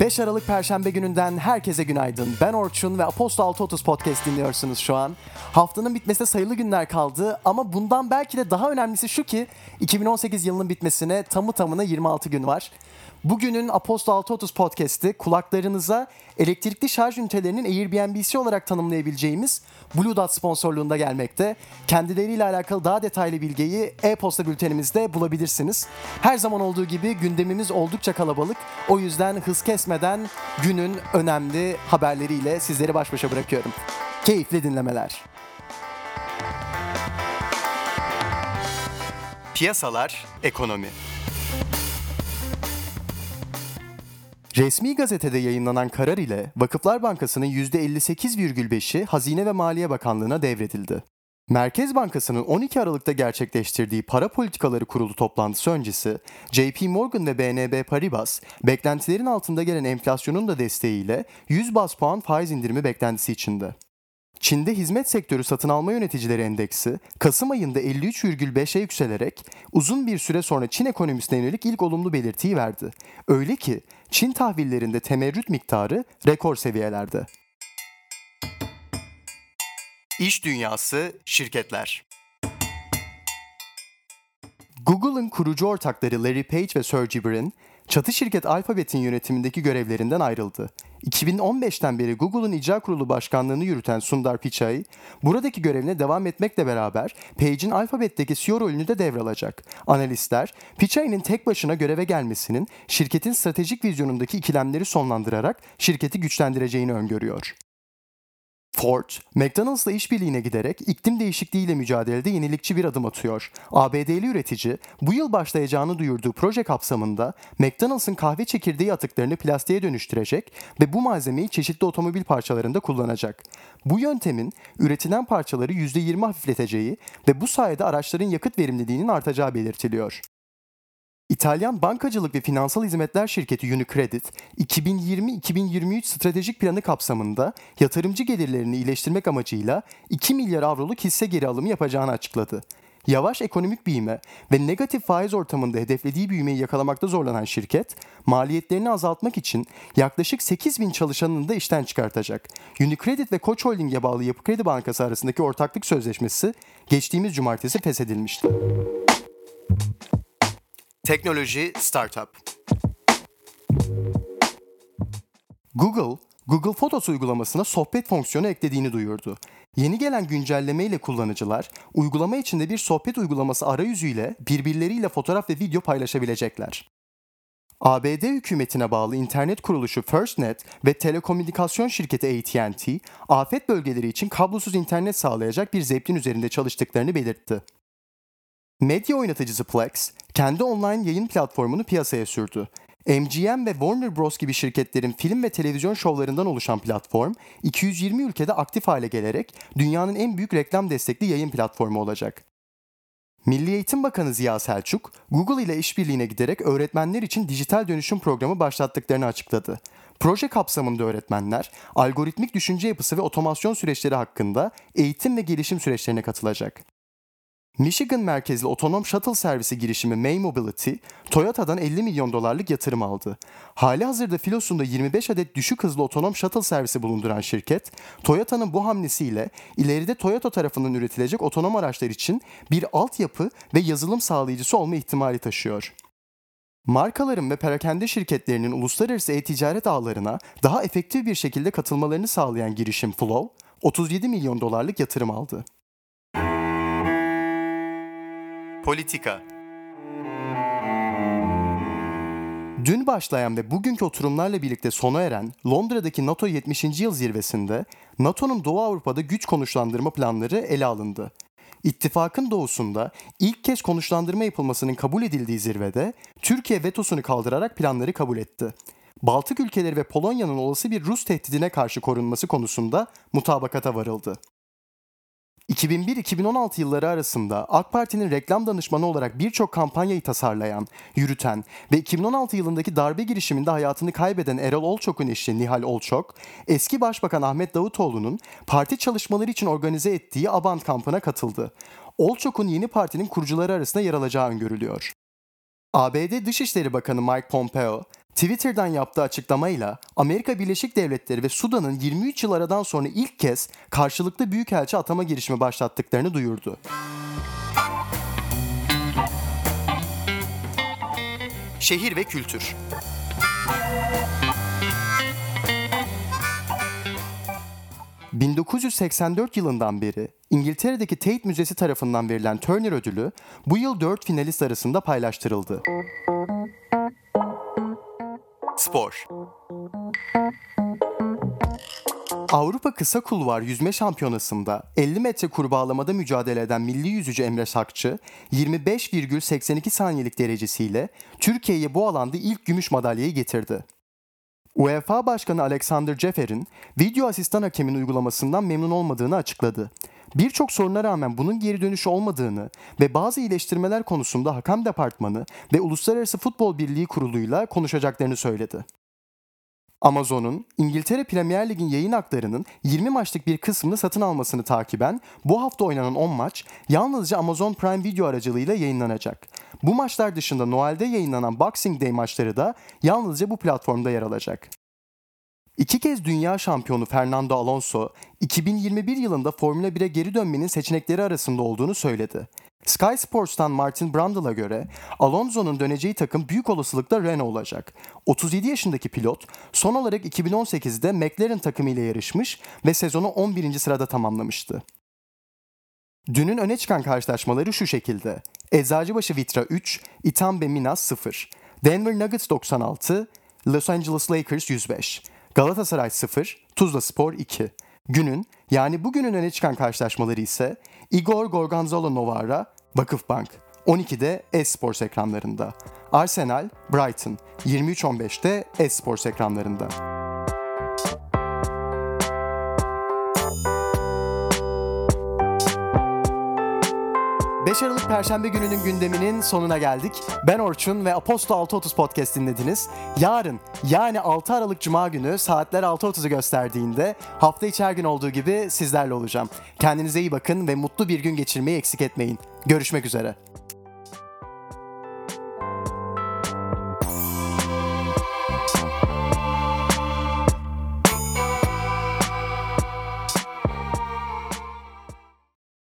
5 Aralık Perşembe gününden herkese günaydın. Ben Orçun ve Apostol 630 Podcast dinliyorsunuz şu an. Haftanın bitmesine sayılı günler kaldı ama bundan belki de daha önemlisi şu ki 2018 yılının bitmesine tamı tamına 26 gün var. Bugünün Apostol 630 Podcast'i kulaklarınıza elektrikli şarj ünitelerinin Airbnb'si olarak tanımlayabileceğimiz Blue Dot sponsorluğunda gelmekte. Kendileriyle alakalı daha detaylı bilgiyi e-posta bültenimizde bulabilirsiniz. Her zaman olduğu gibi gündemimiz oldukça kalabalık. O yüzden hız kesmeden günün önemli haberleriyle sizleri baş başa bırakıyorum. Keyifli dinlemeler. Piyasalar, ekonomi. Resmi gazetede yayınlanan karar ile Vakıflar Bankası'nın %58,5'i Hazine ve Maliye Bakanlığı'na devredildi. Merkez Bankası'nın 12 Aralık'ta gerçekleştirdiği para politikaları kurulu toplantısı öncesi JP Morgan ve BNB Paribas beklentilerin altında gelen enflasyonun da desteğiyle 100 bas puan faiz indirimi beklentisi içinde. Çin'de hizmet sektörü satın alma yöneticileri endeksi Kasım ayında 53,5'e yükselerek uzun bir süre sonra Çin ekonomisine yönelik ilk olumlu belirtiyi verdi. Öyle ki Çin tahvillerinde temerrüt miktarı rekor seviyelerde. İş dünyası, şirketler. Google'ın kurucu ortakları Larry Page ve Sergey Brin, çatı şirket Alphabet'in yönetimindeki görevlerinden ayrıldı. 2015'ten beri Google'ın icra kurulu başkanlığını yürüten Sundar Pichai, buradaki görevine devam etmekle beraber Page'in Alphabet'teki CEO rolünü de devralacak. Analistler, Pichai'nin tek başına göreve gelmesinin şirketin stratejik vizyonundaki ikilemleri sonlandırarak şirketi güçlendireceğini öngörüyor. Ford, McDonald's'la işbirliğine giderek iklim değişikliğiyle mücadelede yenilikçi bir adım atıyor. ABD'li üretici bu yıl başlayacağını duyurduğu proje kapsamında McDonald's'ın kahve çekirdeği atıklarını plastiğe dönüştürecek ve bu malzemeyi çeşitli otomobil parçalarında kullanacak. Bu yöntemin üretilen parçaları %20 hafifleteceği ve bu sayede araçların yakıt verimliliğinin artacağı belirtiliyor. İtalyan bankacılık ve finansal hizmetler şirketi Unicredit, 2020-2023 stratejik planı kapsamında yatırımcı gelirlerini iyileştirmek amacıyla 2 milyar avroluk hisse geri alımı yapacağını açıkladı. Yavaş ekonomik büyüme ve negatif faiz ortamında hedeflediği büyümeyi yakalamakta zorlanan şirket, maliyetlerini azaltmak için yaklaşık 8 bin çalışanını da işten çıkartacak. Unicredit ve Koç Holding'e bağlı Yapı Kredi Bankası arasındaki ortaklık sözleşmesi geçtiğimiz cumartesi feshedilmişti. Teknoloji Startup Google, Google Photos uygulamasına sohbet fonksiyonu eklediğini duyurdu. Yeni gelen güncelleme ile kullanıcılar, uygulama içinde bir sohbet uygulaması arayüzüyle birbirleriyle fotoğraf ve video paylaşabilecekler. ABD hükümetine bağlı internet kuruluşu FirstNet ve telekomünikasyon şirketi AT&T, afet bölgeleri için kablosuz internet sağlayacak bir zeplin üzerinde çalıştıklarını belirtti. Medya oynatıcısı Plex, kendi online yayın platformunu piyasaya sürdü. MGM ve Warner Bros gibi şirketlerin film ve televizyon şovlarından oluşan platform, 220 ülkede aktif hale gelerek dünyanın en büyük reklam destekli yayın platformu olacak. Milli Eğitim Bakanı Ziya Selçuk, Google ile işbirliğine giderek öğretmenler için dijital dönüşüm programı başlattıklarını açıkladı. Proje kapsamında öğretmenler, algoritmik düşünce yapısı ve otomasyon süreçleri hakkında eğitim ve gelişim süreçlerine katılacak. Michigan merkezli otonom shuttle servisi girişimi May Mobility, Toyota'dan 50 milyon dolarlık yatırım aldı. Hali hazırda filosunda 25 adet düşük hızlı otonom shuttle servisi bulunduran şirket, Toyota'nın bu hamlesiyle ileride Toyota tarafından üretilecek otonom araçlar için bir altyapı ve yazılım sağlayıcısı olma ihtimali taşıyor. Markaların ve perakende şirketlerinin uluslararası e-ticaret ağlarına daha efektif bir şekilde katılmalarını sağlayan girişim Flow, 37 milyon dolarlık yatırım aldı. Politika Dün başlayan ve bugünkü oturumlarla birlikte sona eren Londra'daki NATO 70. yıl zirvesinde NATO'nun Doğu Avrupa'da güç konuşlandırma planları ele alındı. İttifakın doğusunda ilk kez konuşlandırma yapılmasının kabul edildiği zirvede Türkiye vetosunu kaldırarak planları kabul etti. Baltık ülkeleri ve Polonya'nın olası bir Rus tehdidine karşı korunması konusunda mutabakata varıldı. 2001-2016 yılları arasında AK Parti'nin reklam danışmanı olarak birçok kampanyayı tasarlayan, yürüten ve 2016 yılındaki darbe girişiminde hayatını kaybeden Erol Olçok'un eşi Nihal Olçok, eski Başbakan Ahmet Davutoğlu'nun parti çalışmaları için organize ettiği Abant kampına katıldı. Olçok'un yeni partinin kurucuları arasında yer alacağı öngörülüyor. ABD Dışişleri Bakanı Mike Pompeo, Twitter'dan yaptığı açıklamayla Amerika Birleşik Devletleri ve Sudan'ın 23 yıl aradan sonra ilk kez karşılıklı büyükelçi atama girişimi başlattıklarını duyurdu. Şehir ve kültür. ...1984 yılından beri İngiltere'deki Tate Müzesi tarafından verilen Turner ödülü... ...bu yıl 4 finalist arasında paylaştırıldı. Spor Avrupa Kısa Kulvar Yüzme Şampiyonası'nda 50 metre kurbağalamada mücadele eden milli yüzücü Emre Sakçı 25,82 saniyelik derecesiyle Türkiye'ye bu alanda ilk gümüş madalyayı getirdi. UEFA Başkanı Alexander Cefer'in video asistan hakemin uygulamasından memnun olmadığını açıkladı. Birçok soruna rağmen bunun geri dönüşü olmadığını ve bazı iyileştirmeler konusunda Hakem Departmanı ve Uluslararası Futbol Birliği kuruluyla konuşacaklarını söyledi. Amazon'un İngiltere Premier Lig'in yayın haklarının 20 maçlık bir kısmını satın almasını takiben bu hafta oynanan 10 maç yalnızca Amazon Prime Video aracılığıyla yayınlanacak. Bu maçlar dışında Noel'de yayınlanan Boxing Day maçları da yalnızca bu platformda yer alacak. İki kez dünya şampiyonu Fernando Alonso, 2021 yılında Formula 1'e geri dönmenin seçenekleri arasında olduğunu söyledi. Sky Sports'tan Martin Brundle'a göre Alonso'nun döneceği takım büyük olasılıkla Renault olacak. 37 yaşındaki pilot son olarak 2018'de McLaren takımıyla yarışmış ve sezonu 11. sırada tamamlamıştı. Dünün öne çıkan karşılaşmaları şu şekilde. Eczacıbaşı Vitra 3, Itambe Minas 0, Denver Nuggets 96, Los Angeles Lakers 105, Galatasaray 0, Tuzla Spor 2. Günün yani bugünün öne çıkan karşılaşmaları ise Igor Gorgonzola Novara, Vakıfbank. 12'de Esports ekranlarında. Arsenal, Brighton. 23.15'te Esports ekranlarında. 5 Aralık Perşembe gününün gündeminin sonuna geldik. Ben Orçun ve Aposto 6.30 podcast dinlediniz. Yarın yani 6 Aralık Cuma günü saatler 6.30'u gösterdiğinde hafta içi her gün olduğu gibi sizlerle olacağım. Kendinize iyi bakın ve mutlu bir gün geçirmeyi eksik etmeyin. Görüşmek üzere.